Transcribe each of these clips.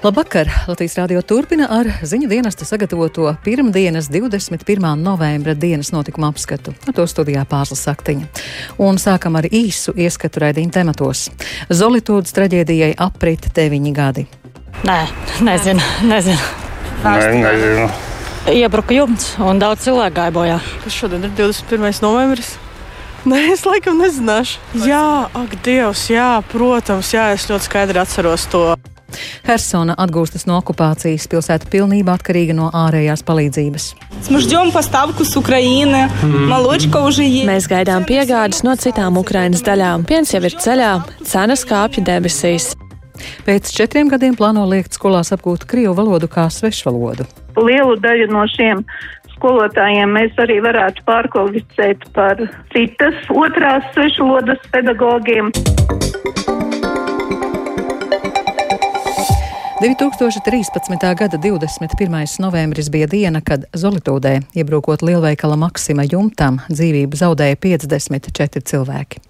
Labvakar! Latvijas rādio turpina ar ziņu dienesta sagatavoto pirmdienas 21. novembra dienas notikuma apskatu. Ar to studijā pārslas saktiņa. Un sākam ar īsu ieskatu raidījuma tematos. Zolitūdas traģēdijai aprit deviņi gadi. Nē, nezinu, nezinu. Nē, nezinu. Iebruka jumts un daudz cilvēku gāja bojā. Tas šodien ir 21. novembris. Nē, es laikam nezināšu. Jā, ak, Dievs, jā, protams, jā, es ļoti skaidri atceros to. Hersona atgūstas no okupācijas, pilsēta pilnībā atkarīga no ārējās palīdzības. Mēs gaidām piegādes no citām Ukrainas daļām. Piens jau ir ceļā, cenas kāpja debesīs. Pēc četriem gadiem plāno liekt skolās apgūt krievu valodu kā svešvalodu. Lielu daļu no šiem skolotājiem mēs arī varētu pārkvalificēt par citas otrās svešvalodas pedagogiem. 2013. gada 21. novembris bija diena, kad Zolitūdē, iebrukot lielveikala Maksima jumtam, dzīvību zaudēja 54 cilvēki.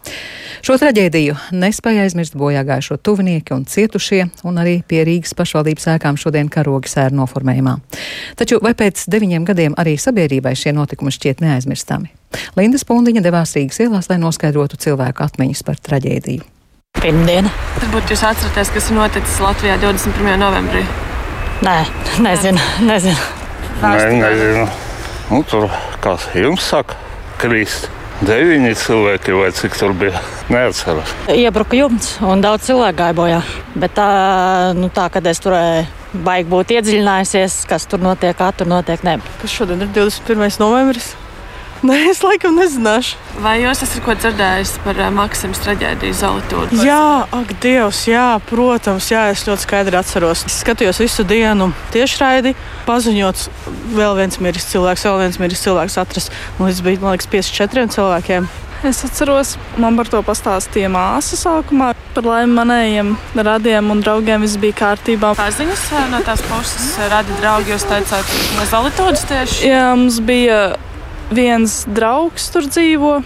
Šo traģēdiju nespēja aizmirst bojā gājušo tuvinieki un cietušie, un arī pie Rīgas pašvaldības ēkām šodien karogi sēra noformējumā. Taču vai pēc deviņiem gadiem arī sabiedrībai šie notikumi šķiet neaizmirstami? Linda Spundiņa devās Rīgas ielās, lai noskaidrotu cilvēku atmiņas par traģēdiju. Pirmdiena. Varbūt jūs atceraties, kas ir noticis Latvijā 21. novembrī? Nē, nezinu, nezinu. Nē, nezinu. Nu, tur kā jums saka, krīst. Deviņi cilvēki vai cik tur bija? Neatceros. Iebruka jumts un daudz cilvēku gāja bojā. Bet tā, nu, tā kad es tur baigi būt iedziļinājusies, kas tur notiek, kā tur notiek, ne. Tas šodien ir 21. novembris. Nē, es laikam nezināšu. Vai jūs esat ko dzirdējis par uh, Maksimas traģēdiju Zolītūdu? Jā, ak, Dievs, jā, protams, jā, es ļoti skaidri atceros. Es skatījos visu dienu tiešraidi, paziņots, vēl viens miris cilvēks, vēl viens miris cilvēks atrasts. Līdz bija, man liekas, 54 cilvēkiem. Es atceros, man par to pastāstīja māsa sākumā. Par laimi manējiem radiem un draugiem viss bija kārtībā. Paziņas no tās puses radi draugi, jūs teicāt, no Zolītūdas tieši? Jā, mums bija viens draugs tur dzīvo.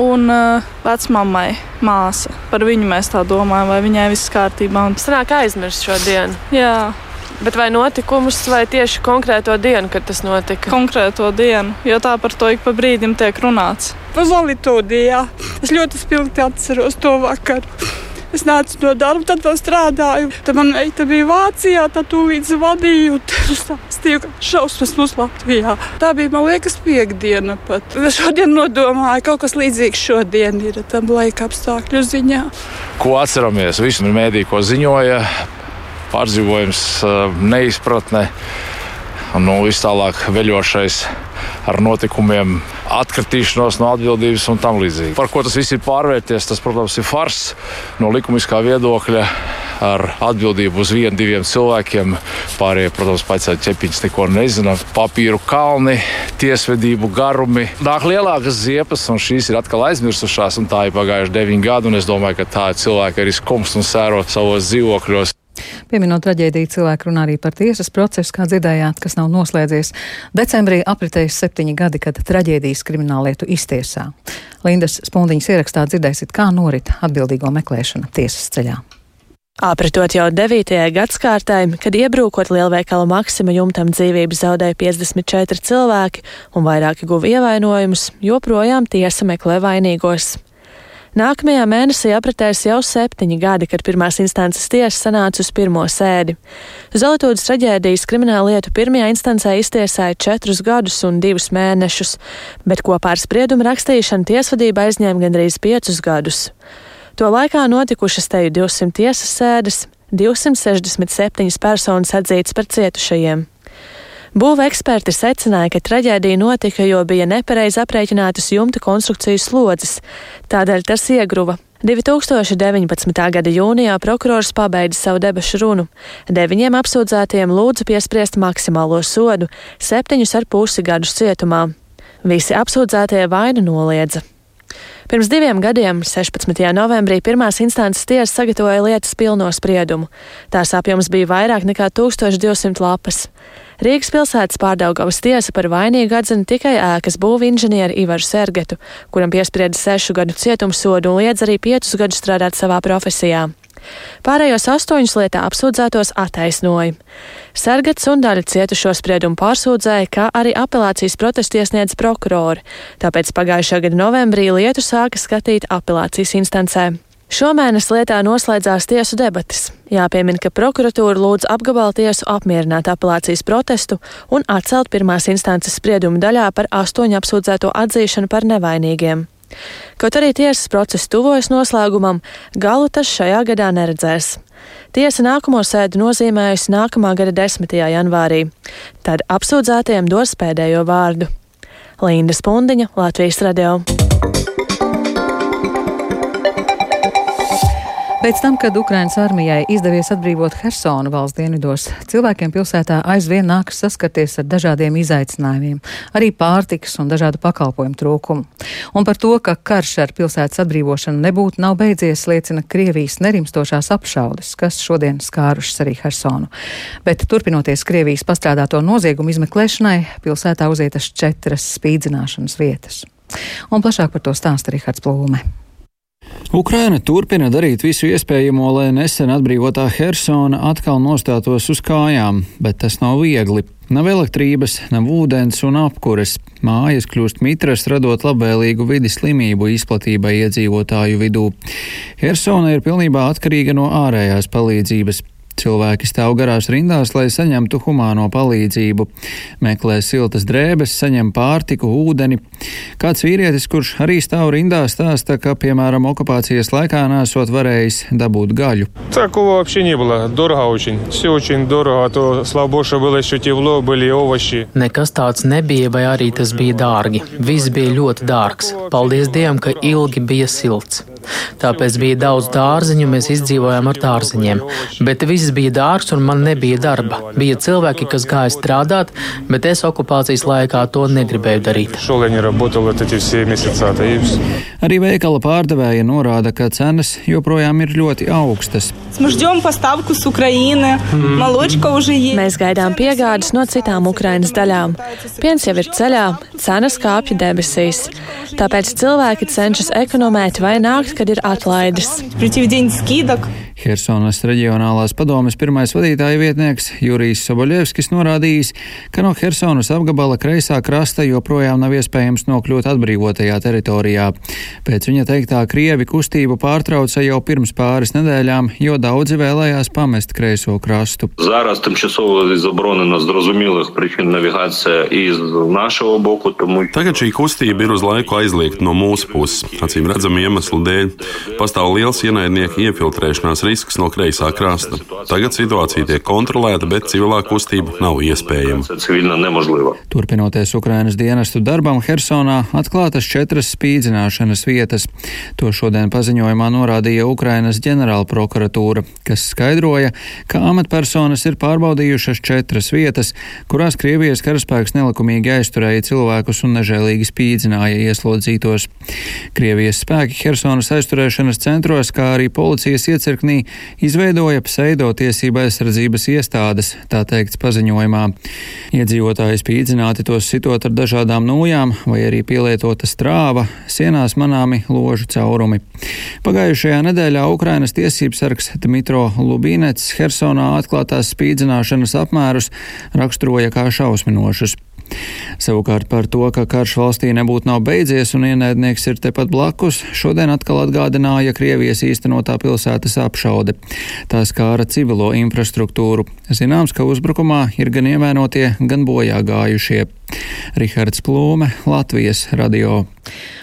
Un uh, vecmāmai māsa. Par viņu mēs tā domājam, vai viņai viss kārtībā. Un... Sanāk aizmirst šo dienu. Jā. Bet vai notikumus, vai tieši konkrēto dienu, kad tas notika? Konkrēto dienu, jo tā par to ik pa brīdim tiek runāts. Pazolītūdī, jā. Es ļoti spilgti atceros to vakaru. Es nācu no darba, tad vēl strādāju. Tad man meita bija Vācijā, tad tūlīt zvadīju un stāstīju, ka šausmas mums Latvijā. Tā bija, man liekas, piekdiena pat. Es šodien nodomāju, kaut kas līdzīgs šodien ir tam laika apstākļu ziņā. Ko atceramies? Visi mēdī, ko ziņoja, pārdzīvojums, neizpratne un nu, vis tālāk veļošais ar notikumiem, atkritīšanos no atbildības un tam līdzīgi. Par ko tas viss ir pārvērties, tas, protams, ir fars no likumiskā viedokļa. Ar atbildību uz vienu, diviem cilvēkiem. Pārējie, protams, pēc tam ķepiņas neko nezina. Papīru kalni, tiesvedību garumi. Nāk lielākas ziepes, un šīs ir atkal aizmirsušās. Tā ir pagājuši deviņi gadi, un es domāju, ka tā ir cilvēka arī skums un sēro savos dzīvokļos. Pieminot traģēdiju, cilvēki runā arī par tiesas procesu, kā dzirdējāt, kas nav noslēdzies. Decembrī apritējas septiņi gadi, kad traģēdijas krimināllietu iztiesā. Lindas Spundiņas ierakstā dzirdēsiet, kā norit atbildīgo meklēšana tiesas ceļā. Apritot jau 9. gadsimtai, kad iebrūkot lielveikala Maksima jumtam dzīvību zaudēja 54 cilvēki un vairāki guva ievainojumus, joprojām tiesa meklē vainīgos. Nākamajā mēnesī apritēs jau septiņi gadi, kad pirmās instances tiesa sanāca uz pirmo sēdi. Zolītūdas traģēdijas krimināla lietu pirmajā instancē iztiesāja četrus gadus un divus mēnešus, bet kopā ar spriedumu rakstīšanu tiesvedība aizņēma gandrīz piecus gadus. To laikā notikušas teju 200 tiesas sēdes, 267 personas atzītas par cietušajiem. Būva eksperti secināja, ka traģēdija notika, jo bija nepareizi aprēķinātas jumta konstrukcijas slodzes, tādēļ tas iegruva. 2019. gada jūnijā prokurors pabeidza savu debašu runu. Deviņiem apsūdzētiem lūdza piespriest maksimālo sodu - septiņus ar pusi gadus cietumā. Visi apsūdzētie vainu noliedza. Pirms diviem gadiem, 16. novembrī, pirmās instances tiesa sagatavoja lietas pilno spriedumu. Tās apjoms bija vairāk nekā 1200 lapas. Rīgas pilsētas pārdaugavas tiesa par vainīgu atzina tikai ēkas būvu inženieri Ivaru Sergetu, kuram piesprieda sešu gadu cietumsodu un liedz arī piecus gadus strādāt savā profesijā. Pārējos astoņus lietā apsūdzētos attaisnoja. Sargats un daļa cietušo spriedumu pārsūdzēja, kā arī apelācijas protestu iesniedz prokurori, tāpēc pagājušā gada novembrī lietu sāka skatīt apelācijas instancē. Šomēnes lietā noslēdzās tiesu debatas. Jāpiemina, ka prokuratūra lūdz apgabalu tiesu apmierināt apelācijas protestu un atcelt pirmās instances spriedumu daļā par astoņu apsūdzēto atzīšanu par nevainīgiem. Kaut arī tiesas process tuvojas noslēgumam, galu tas šajā gadā neredzēs. Tiesa nākamo sēdi nozīmējusi nākamā gada 10. janvārī. Tad apsūdzētiem dos pēdējo vārdu. Linda Spundiņa, Latvijas radio. Pēc tam, kad Ukrainas armijai izdevies atbrīvot Hersonu valsts dienvidos, cilvēkiem pilsētā aizvien nākas saskarties ar dažādiem izaicinājumiem, arī pārtikas un dažādu pakalpojumu trūkumu. Un par to, ka karš ar pilsētas atbrīvošanu nebūtu nav beidzies, liecina Krievijas nerimstošās apšaudes, kas šodien skārušas arī Hersonu. Bet turpinoties Krievijas pastrādāto noziegumu izmeklēšanai, pilsētā uzietas četras spīdzināšanas vietas. Un plašāk par to stāsta Rihards Plūme. Ukraina turpina darīt visu iespējamo, lai nesen atbrīvotā Hersona atkal nostātos uz kājām, bet tas nav viegli. Nav elektrības, nav ūdens un apkures. Mājas kļūst mitras, radot labvēlīgu vidi slimību izplatībai iedzīvotāju vidū. Hersona ir pilnībā atkarīga no ārējās palīdzības. Cilvēki stāv garās rindās, lai saņemtu humāno palīdzību, meklē siltas drēbes, saņem pārtiku, ūdeni. Kāds vīrietis, kurš arī stāv rindā, stāsta, ka, piemēram, okupācijas laikā nesot varējis dabūt gaļu. Такого вообще не было. Дорого очень. Все очень дорого. То, слава богу, было еще тепло, были овощи. Nekas tāds nebija, vai arī tas bija dārgi. Viss bija ļoti dārgs. Paldies Dievam, ka ilgi bija silts. Tāpēc bija daudz dārziņu, mēs izdzīvojām ar dārziņiem. Bet viss bija dārgs un man nebija darba. Bija cilvēki, kas gāja strādāt, bet es okupācijas laikā to negribēju darīt. Arī veikala pārdevēja norāda, ka cenas joprojām ir ļoti augstas. Mēs gaidām piegādes no citām Ukrainas daļām. Piens jau ir ceļā, cenas kāpja debesīs. Tāpēc cilvēki cenšas ekonomēt vai nākt laiks, kad ir atlaides. Helsonas reģionālās padomes pirmais vadītāja vietnieks Jurijs Soboļevskis norādījis, ka no Helsonas apgabala kreisā krasta joprojām nav iespējams nokļūt atbrīvotajā teritorijā. Pēc viņa teiktā, Krievi kustību pārtrauca jau pirms pāris nedēļām, jo daudzi vēlējās pamest kreiso krastu. Зараз тимчасово заборонена з зрозумілих причин навігація із нашого боку, тому Tagad šī kustība ir uz laiku aizliegta no mūsu puses, acīm redzama iemesla dēļ dēļ pastāv liels ienaidnieku iefiltrēšanās risks no kreisā krasta. Tagad situācija tiek kontrolēta, bet civilā kustība nav iespējama. Turpinoties Ukrainas dienestu darbam, Hersonā atklātas četras spīdzināšanas vietas. To šodien paziņojumā norādīja Ukrainas ģenerālprokuratūra, kas skaidroja, ka amatpersonas ir pārbaudījušas četras vietas, kurās Krievijas karaspēks nelikumīgi aizturēja cilvēkus un nežēlīgi spīdzināja ieslodzītos. Krievijas spēki Hersonas aizturēšanas centros, kā arī policijas iecirknī, izveidoja pseidotiesība aizsardzības iestādes, tā teikts paziņojumā. Iedzīvotāji spīdzināti tos sitot ar dažādām nūjām vai arī pielietota strāva, sienās manāmi ložu caurumi. Pagājušajā nedēļā Ukrainas tiesības sargs Dmitro Lubīnets Hersonā atklātās spīdzināšanas apmērus raksturoja kā šausminošus. Savukārt par to, ka karš valstī nebūtu nav beidzies un ienaidnieks ir tepat blakus, šodien atkal atgādināja Krievijas īstenotā pilsētas apšaude. Tā skāra civilo infrastruktūru. Zināms, ka uzbrukumā ir gan ievainotie, gan bojā gājušie. Rihards Plūme, Latvijas radio.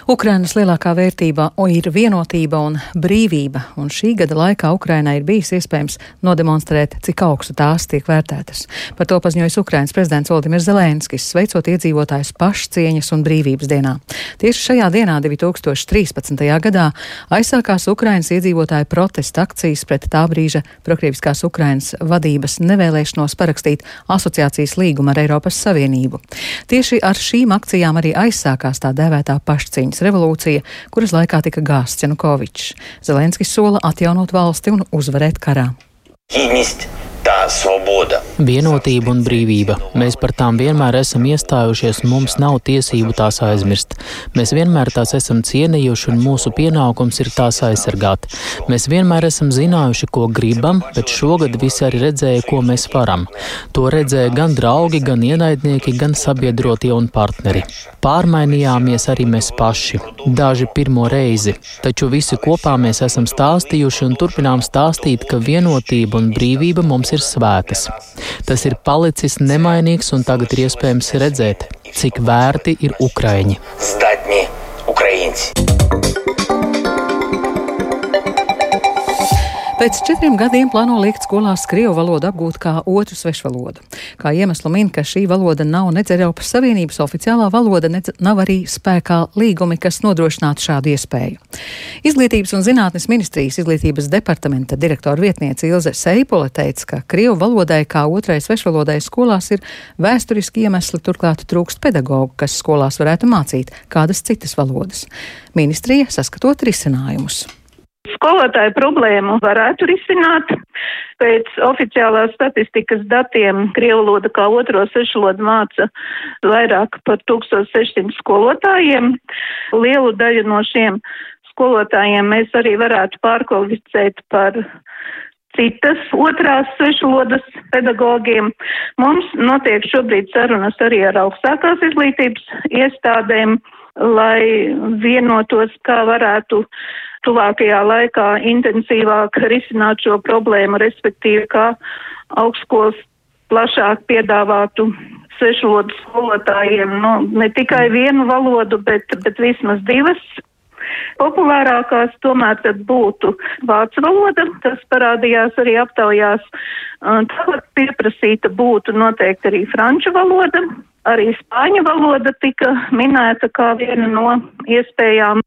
Ukrainas lielākā vērtība ir vienotība un brīvība, un šī gada laikā Ukrainai ir bijis iespējams nodemonstrēt, cik augstu tās tiek vērtētas. Par to paziņojas Ukrainas prezidents Valdimirs Zelenskis, sveicot iedzīvotājus pašcieņas un brīvības dienā. Tieši šajā dienā, 2013. gadā, aizsākās Ukrainas iedzīvotāju protesta akcijas pret tā brīža prokrieviskās Ukrainas vadības nevēlēšanos parakstīt asociācijas līgumu ar Eiropas Savienību. Tieši ar šīm akcijām arī aizsākās tā dēvētā pašcīņas revolūcija, kuras laikā tika gāsts Janukovičs. Zelenskis sola atjaunot valsti un uzvarēt karā. Cīnist Vienotība un brīvība. Mēs par tām vienmēr esam iestājušies, un mums nav tiesību tās aizmirst. Mēs vienmēr tās esam cienījuši, un mūsu pienākums ir tās aizsargāt. Mēs vienmēr esam zinājuši, ko gribam, bet šogad visi arī redzēja, ko mēs varam. To redzēja gan draugi, gan ienaidnieki, gan sabiedrotie un partneri. Pārmainījāmies arī mēs paši. Daži pirmo reizi, taču visi kopā mēs esam stāstījuši un turpinām stāstīt, ka vienotība un brīvība mums ir svētas. Tas ir palicis nemainīgs, un tagad ir iespējams redzēt, cik vērti ir Ukraiņi. Zdatņi, Ukraiņi. Pēc četriem gadiem plāno liekt skolās krievu valodu apgūt kā otru svešvalodu. Kā iemeslu min, ka šī valoda nav nec Eiropas Savienības oficiālā valoda, nec nav arī spēkā līgumi, kas nodrošinātu šādu iespēju. Izglītības un zinātnes ministrijas izglītības departamenta direktora vietniece Ilze Seipole teica, ka krievu valodai kā otrai svešvalodai skolās ir vēsturiski iemesli, turklāt trūkst pedagogu, kas skolās varētu mācīt kādas citas valodas. Ministrija saskatot risinājumus. Skolotāju problēmu varētu risināt. Pēc oficiālās statistikas datiem Krievu valoda kā otro sešvalodu māca vairāk par 1600 skolotājiem. Lielu daļu no šiem skolotājiem mēs arī varētu pārkvalificēt par citas otrās svešvalodas pedagogiem. Mums notiek šobrīd sarunas arī ar augstākās izglītības iestādēm, lai vienotos, kā varētu tuvākajā laikā intensīvāk risināt šo problēmu, respektīvi, kā augstskolas plašāk piedāvātu svešvalodu skolotājiem, nu, ne tikai vienu valodu, bet, bet vismaz divas. Populārākās tomēr tad būtu vācu valoda, tas parādījās arī aptaujās. Tālāk pieprasīta būtu noteikti arī franču valoda, arī spāņu valoda tika minēta kā viena no iespējām.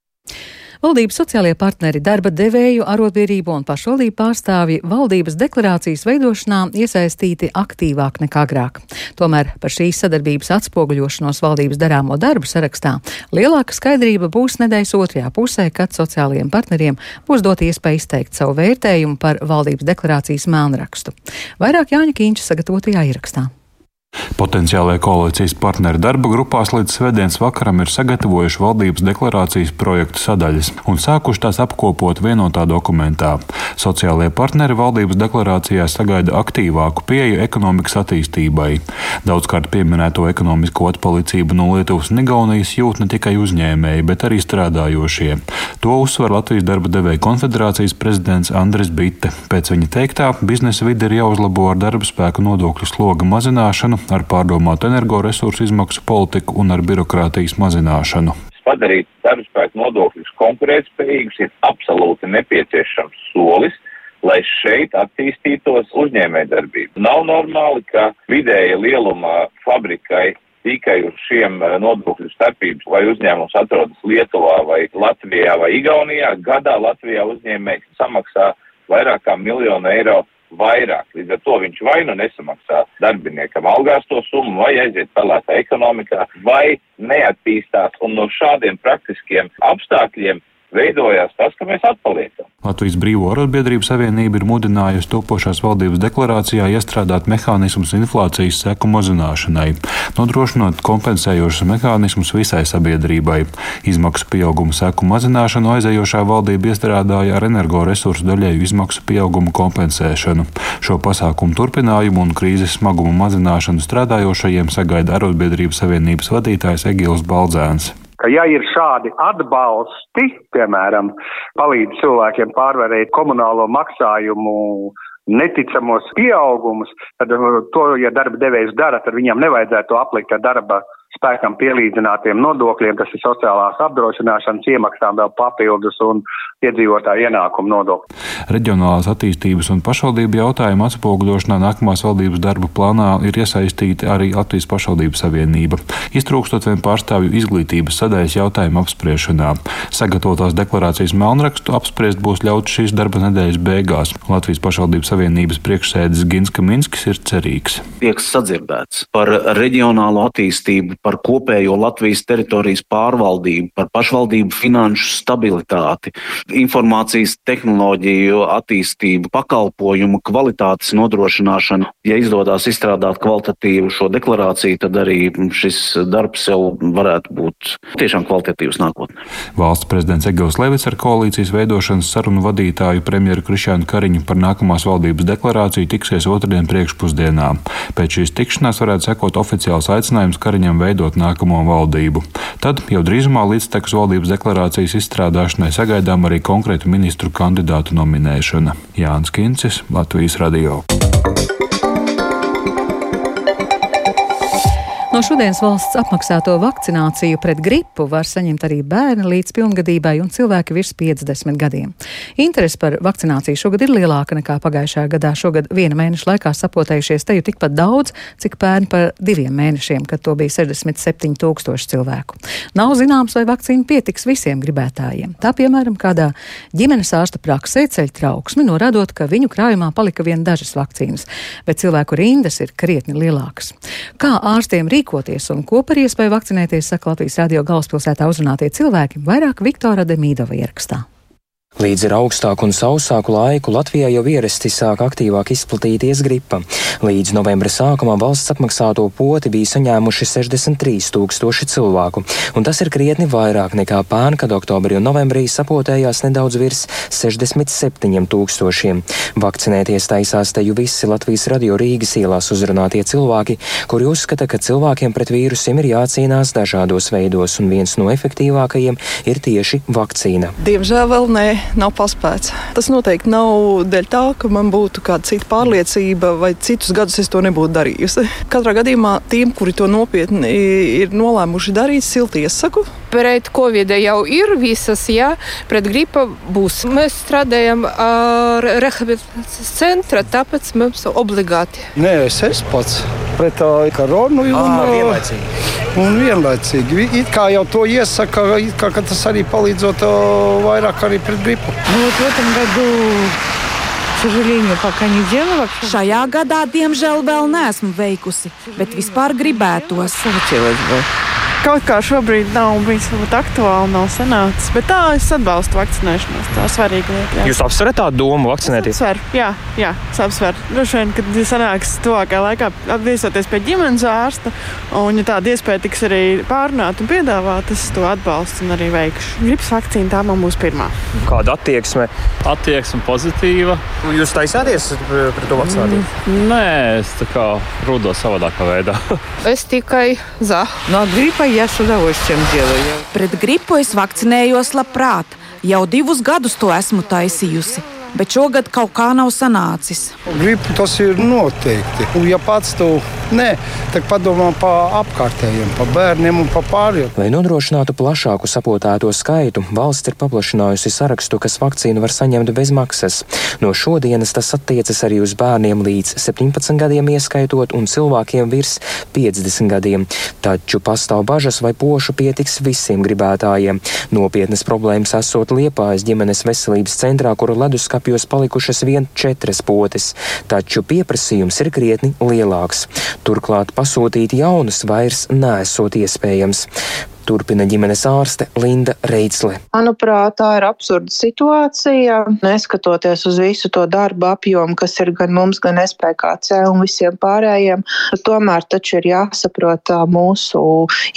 Valdības sociālie partneri, darba devēju, arotbiedrību un pašvaldību pārstāvji valdības deklarācijas veidošanā iesaistīti aktīvāk nekā agrāk. Tomēr par šīs sadarbības atspoguļošanos valdības darāmo darbu sarakstā lielāka skaidrība būs nedēļas otrajā pusē, kad sociālajiem partneriem būs dot iespēja izteikt savu vērtējumu par valdības deklarācijas melnrakstu. Vairāk Jāņa Kīņša sagatavotajā ierakstā. Potenciālajie koalīcijas partneri darba grupās līdz svētdienas vakaram ir sagatavojuši valdības deklarācijas projektu sadaļas un sākuši tās apkopot vienotā dokumentā. Sociālajie partneri valdības deklarācijā sagaida aktīvāku pieeju ekonomikas attīstībai. Daudzkārt pieminēto ekonomisko atpalicību no Lietuvas un Igaunijas jūt ne tikai uzņēmēji, bet arī strādājošie. To uzsver Latvijas darba devēja konfederācijas prezidents Andris Bitte. Pēc viņa teiktā, biznesa vide ir jāuzlabo ar darba spēku nodokļu sloga mazināšanu ar pārdomātu energoresursu izmaksu politiku un ar birokrātijas mazināšanu. Padarīt darbspēku nodokļus konkurētspējīgus ir absolūti nepieciešams solis, lai šeit attīstītos uzņēmējdarbība. Nav normāli, ka vidēja lieluma fabrikai tikai uz šiem eh, nodokļu starpības, vai uzņēmums atrodas Lietuvā vai Latvijā vai Igaunijā, gadā Latvijā uzņēmējs samaksā vairāk kā miljonu eiro vairāk. Līdz ar to viņš vai nu nesamaksā darbiniekam algās to summu, vai aiziet pelētā ekonomikā, vai neattīstās. Un no šādiem praktiskiem apstākļiem veidojās tas, ka mēs atpaliekam. Latvijas Brīvo arotbiedrību savienība ir mudinājusi topošās valdības deklarācijā iestrādāt mehānismus inflācijas seku mazināšanai, nodrošinot kompensējošus mehānismus visai sabiedrībai. Izmaksu pieauguma seku mazināšanu aizējošā valdība iestrādāja ar energoresursu daļēju izmaksu pieauguma kompensēšanu. Šo pasākumu turpinājumu un krīzes smagumu mazināšanu strādājošajiem sagaida arotbiedrību savienības vadītājs Egils Baldzēns ka ja ir šādi atbalsti, piemēram, palīdz cilvēkiem pārvarēt komunālo maksājumu neticamos pieaugumus, tad uh, to, ja darba devējs dara, tad viņam nevajadzētu aplikt ar darba spēkam pielīdzinātiem nodokļiem, kas ir sociālās apdrošināšanas iemaksām vēl papildus un iedzīvotāju ienākumu nodokļu. Reģionālās attīstības un pašvaldību jautājumu atspoguļošanā nākamās valdības darba plānā ir iesaistīta arī Latvijas pašvaldību savienība, iztrūkstot vien pārstāvju izglītības sadaļas jautājumu apspriešanā. Sagatavotās deklarācijas melnrakstu apspriest būs ļauts šīs darba nedēļas beigās. Latvijas pašvaldības savienības priekšsēdis Gins Kaminskis ir cerīgs. Tiek sadzirdēts par reģionālo attīstību par kopējo Latvijas teritorijas pārvaldību, par pašvaldību finanšu stabilitāti, informācijas tehnoloģiju attīstību, pakalpojumu kvalitātes nodrošināšanu. Ja izdodas izstrādāt kvalitatīvu šo deklarāciju, tad arī šis darbs jau varētu būt tiešām kvalitatīvs nākotnē. Valsts prezidents Egils Levits ar koalīcijas veidošanas sarunu vadītāju premjeru Krišānu Kariņu par nākamās valdības deklarāciju tiksies otrdien priekšpusdienā. Pēc šīs tikšanās varētu sekot oficiāls aicinājums Kariņam veidot nākamo valdību. Tad jau drīzumā līdztekus valdības deklarācijas izstrādāšanai sagaidām arī konkrētu ministru kandidātu nominēšana. Jānis Kincis, Latvijas Radio. No šodienas valsts apmaksāto vakcināciju pret gripu var saņemt arī bērni līdz pilngadībai un cilvēki virs 50 gadiem. Interesi par vakcināciju šogad ir lielāka nekā pagājušajā gadā. Šogad viena mēneša laikā sapotējušies teju tikpat daudz, cik pērn par diviem mēnešiem, kad to bija 67 tūkstoši cilvēku. Nav zināms, vai vakcīna pietiks visiem gribētājiem. Tā, piemēram, kādā ģimenes ārsta praksē ceļ trauksmi, norādot, ka viņu krājumā palika vien dažas vakcīnas, bet cilvēku rindas ir krietni lielākas. Kā ārstiem rīkoties? Rīkoties un ko par iespēju vakcinēties saka Latvijas radio galvaspilsētā uzrunātie cilvēki, vairāk Viktora Demīdova ierakstā. Līdz ar augstāku un sausāku laiku Latvijā jau ierasti sāk aktīvāk izplatīties gripa. Līdz novembra sākumā valsts apmaksāto poti bija saņēmuši 63 tūkstoši cilvēku, un tas ir krietni vairāk nekā pērn, kad oktobrī un novembrī sapotējās nedaudz virs 67 tūkstošiem. Vakcinēties taisās teju visi Latvijas radio Rīgas ielās uzrunātie cilvēki, kuri uzskata, ka cilvēkiem pret vīrusiem ir jācīnās dažādos veidos, un viens no efektīvākajiem ir tieši vakcīna. Diemžēl vēl nē nav paspēts. Tas noteikti nav dēļ tā, ka man būtu kāda cita pārliecība, vai citus gadus es to nebūtu darījusi. Katrā gadījumā tiem, kuri to nopietni ir nolēmuši darīt, silti iesaku. Pret covid jau ir visas, jā, pret gripa būs. Mēs strādājam ar rehabilitācijas centra, tāpēc mums obligāti. Nē, es esmu pats pret koronu. Un, à, vienlaicīgi. Un vienlaicīgi. It kā jau to iesaka, kā, ka tas arī palīdzot vairāk arī pret gripu gripu. Nu, no, protams, gadu Šajā gadā, diemžēl, vēl neesmu veikusi, bet vispār gribētos. Savčēlēs, Kaut kā šobrīd nav bijis aktuāli, nav sanācis. Bet tā es atbalstu vakcinēšanos. Tā ir svarīga lieta. Jā. Jūs apsverat tādu domu vakcinēties? Apsver, jā, jā, es apsveru. Droši vien, kad sanāks tuvākajā laikā apviesoties pie ģimenes ārsta, un ja tāda iespēja tiks arī pārunāta un piedāvāta, es to atbalstu un arī veikšu. Gripas vakcīna tā man būs pirmā. Kāda attieksme? Attieksme pozitīva. Jūs taisāties pret to vakcināciju? Mm, nē, es tā kā rūdos savādākā veidā. es tikai za. No gripa я с удовольствием делаю. Pret gripu es vakcinējos labprāt. Jau divus gadus to esmu taisījusi bet šogad kaut kā nav sanācis. Gribu tas ir noteikti. Un, ja pats to nē, tad padomā par apkārtējiem, par bērniem un par pārējiem. Lai nodrošinātu plašāku sapotēto skaitu, valsts ir paplašinājusi sarakstu, kas vakcīnu var saņemt bez maksas. No šodienas tas attiecas arī uz bērniem līdz 17 gadiem, ieskaitot un cilvēkiem virs 50 gadiem. Taču pastāv bažas, vai pošu pietiks visiem gribētājiem. Nopietnas problēmas esot Liepājas ģimenes veselības centrā, kuru leduskapī apjos palikušas vien četras potes, taču pieprasījums ir krietni lielāks. Turklāt pasūtīt jaunus vairs nesot iespējams. Turpina ģimenes ārste Linda Reitsle. Manuprāt, tā ir absurda situācija. Neskatoties uz visu to darbu apjomu, kas ir gan mums, gan SPKC un visiem pārējiem, tomēr taču ir jāsaprot mūsu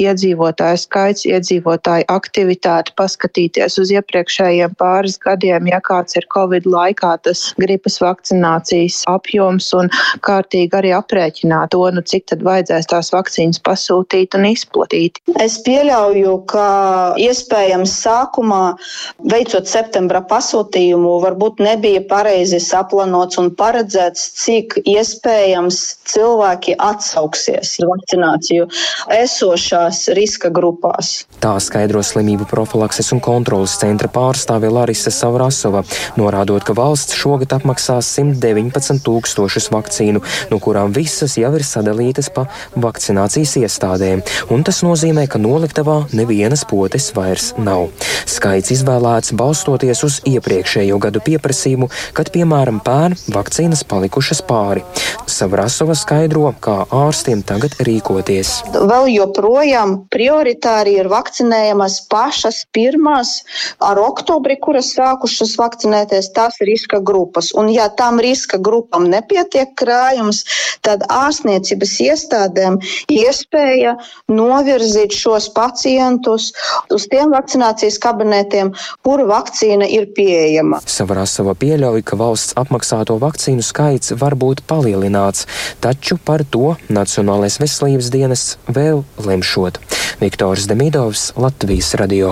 iedzīvotāju skaits, iedzīvotāju aktivitāti, paskatīties uz iepriekšējiem pāris gadiem, ja kāds ir Covid laikā, tas gripas vakcinācijas apjoms un kārtīgi arī aprēķināt to, nu, cik tad vajadzēs tās vakcīnas pasūtīt un izplatīt. Es pieļauju, pieļauju, ka iespējams sākumā, veicot septembra pasūtījumu, varbūt nebija pareizi saplanots un paredzēts, cik iespējams cilvēki atsauksies vakcināciju esošās riska grupās. Tā skaidro slimību profilakses un kontrolas centra pārstāve Larisa Savrasova, norādot, ka valsts šogad apmaksās 119 tūkstošus vakcīnu, no kurām visas jau ir sadalītas pa vakcinācijas iestādēm. Un tas nozīmē, ka noliktavā Lietuvā nevienas potes vairs nav. Skaits izvēlēts balstoties uz iepriekšējo gadu pieprasījumu, kad, piemēram, pērn vakcīnas palikušas pāri. Savrasova skaidro, kā ārstiem tagad rīkoties. Vēl joprojām prioritāri ir vakcinējamas pašas pirmās ar oktobri, kuras sākušas vakcinēties, tās riska grupas. Un, ja tam riska grupam nepietiek krājums, tad ārstniecības iestādēm iespēja novirzīt šos pacientus uz tiem vakcinācijas kabinetiem, kur vakcīna ir pieejama. Savrasova pieļauj, ka valsts apmaksāto vakcīnu skaits var būt palielināts, taču par to Nacionālais veselības dienests vēl lemšot. Viktors Demidovs, Latvijas radio.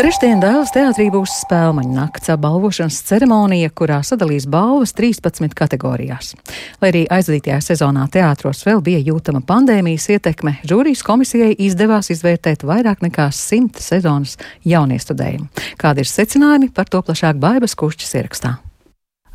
Trešdien Dēls teātrī būs spēļu nakts balvošanas ceremonija, kurā sadalīs balvas 13 kategorijās. Lai arī aizvadītajā sezonā teātros vēl bija jūtama pandēmijas ietekme, žūrijas komisijai izdevās izvērtēt vairāk nekā simt sezonas jauniestudējumu. Kādi ir secinājumi par to plašāk Baibas kušķis ierakstā?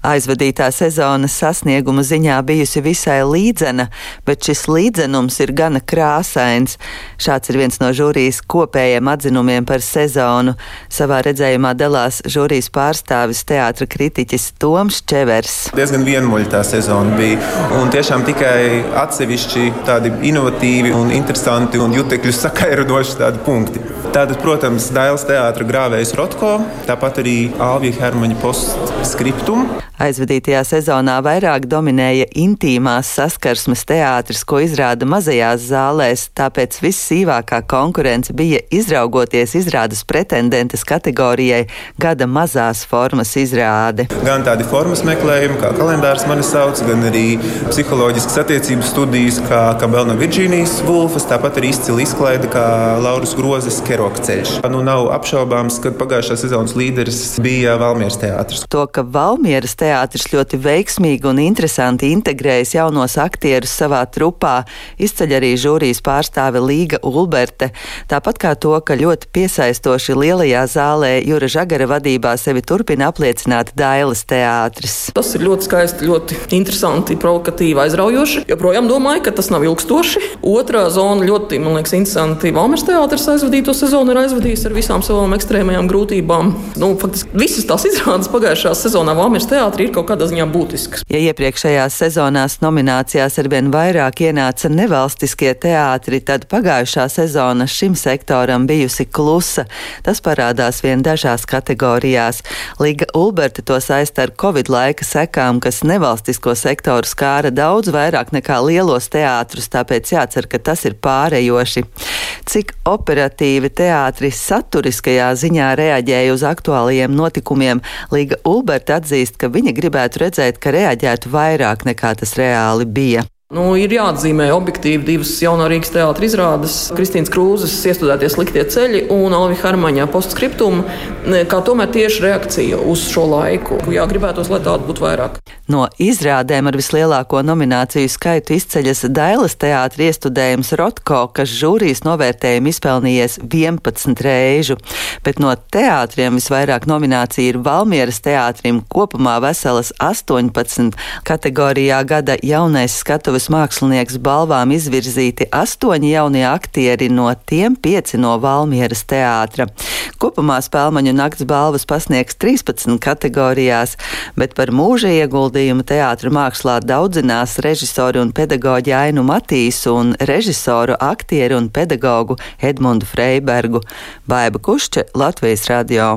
Aizvadītā sezona sasnieguma ziņā bijusi visai līdzena, bet šis līdzenums ir gana krāsains. Šāds ir viens no žūrijas kopējiem atzinumiem par sezonu. Savā redzējumā dalās žūrijas pārstāvis teātra kritiķis Toms Čevers. Diezgan vienmuļa tā sezona bija, un tiešām tikai atsevišķi tādi inovatīvi un interesanti un jutekļus sakairodoši tādi punkti. Tātad, protams, Dailas teātra grāvējs Rotko, tāpat arī Alvija Hermaņa postskriptum. Aizvadītajā sezonā vairāk dominēja intīmās saskarsmes teātris, ko izrāda mazajās zālēs, tāpēc vissīvākā konkurence bija izraugoties izrādes pretendentes kategorijai gada mazās formas izrāde. Gan tādi formas meklējumi, kā kalendārs mani sauc, gan arī psiholoģiskas attiecības studijas, kā, kā Belna Virģīnijas Vulfas, tāpat arī izcila izklaide, kā Lauras Grozes Keroka ceļš. Nu, nav apšaubāms, ka pagājušā sezonas līderis bija Valmieras teātris. To, ka Valmieras teātris ļoti veiksmīgi un interesanti integrējas jaunos aktierus savā trupā, izceļ arī žūrijas pārstāve Līga Ulberte. Tāpat kā to, ka ļoti piesaistoši lielajā zālē Jūra Žagara vadībā sevi turpina apliecināt Dailas teātris. Tas ir ļoti skaisti, ļoti interesanti, provokatīvi, aizraujoši. Joprojām domāju, ka tas nav ilgstoši. Otrā zona ļoti, man liekas, interesanti. Valmers teātris aizvadīto sezonu ir aizvadījis ar visām savām ekstrēmajām grūtībām. Nu, faktiski visas tās izrādes pagājušā sezonā Valmers teātris teātri ir kaut kādā ziņā būtisks. Ja iepriekšējās sezonās nominācijās arvien vairāk ienāca nevalstiskie teātri, tad pagājušā sezona šim sektoram bijusi klusa. Tas parādās vien dažās kategorijās. Līga Ulberta to saista ar Covid laika sekām, kas nevalstisko sektoru skāra daudz vairāk nekā lielos teātrus, tāpēc jācer, ka tas ir pārējoši. Cik operatīvi teātris saturiskajā ziņā reaģēja uz aktuālajiem notikumiem, Līga Ulberta atzīst, ka viņa gribētu redzēt, ka reaģētu vairāk nekā tas reāli bija. Nu, ir jāatzīmē objektīvi divas jaunā Rīgas teātris izrādes - Kristīnas Krūzes iestudētie sliktie ceļi un Alvi Harmaņā postskriptum, kā tomēr tieši reakcija uz šo laiku. Jā, gribētos, lai tādu būtu vairāk. No izrādēm ar vislielāko nomināciju skaitu izceļas Dailas teātris iestudējums Rotko, kas žūrijas novērtējumu izpelnījies 11 reižu, bet no teātriem visvairāk nomināciju ir Valmieras teātrim kopumā veselas 18 kategorijā gada jaunais skatu Lietuvas mākslinieks balvām izvirzīti astoņi jaunie aktieri, no tiem pieci no Valmieras teātra. Kopumā spēlmaņu nakts balvas pasniegs 13 kategorijās, bet par mūža ieguldījumu teātra mākslā daudzinās režisori un pedagoģi Ainu Matīsu un režisoru, aktieru un pedagogu Edmundu Freibergu. Baiba Kušče, Latvijas radio.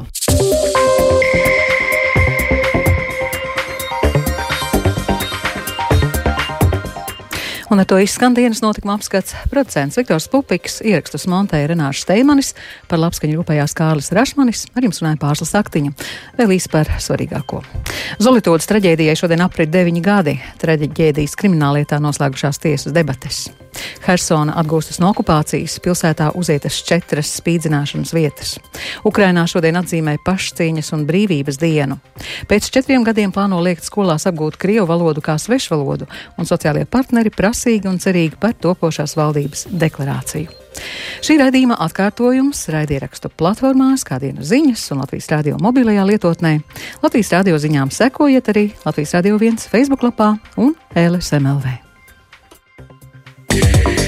Un ar to izskan dienas notikuma apskats. Producents Viktors Pupiks, ierakstus montēja Renāšu Steimanis, par labskaņu rūpējās Kārlis Rašmanis, ar jums runāja Pārslas Aktiņa. Vēl īsi par svarīgāko. Zolitodas traģēdijai šodien aprit deviņi gadi. Traģēdijas krimināllietā noslēgušās tiesas debates. Hersona atgūstas no okupācijas, pilsētā uzietas četras spīdzināšanas vietas. Ukrainā šodien atzīmē pašcīņas un brīvības dienu. Pēc četriem gadiem plāno liekt skolās apgūt krievu valodu kā svešvalodu, un sociālie partneri prasīgi un cerīgi par topošās valdības deklarāciju. Šī raidījuma atkārtojums raidierakstu platformās, kā dienas ziņas un Latvijas radio mobilajā lietotnē. Latvijas radio ziņām sekojiet arī Latvijas radio viens Facebook lapā un LSMLV. Yeah.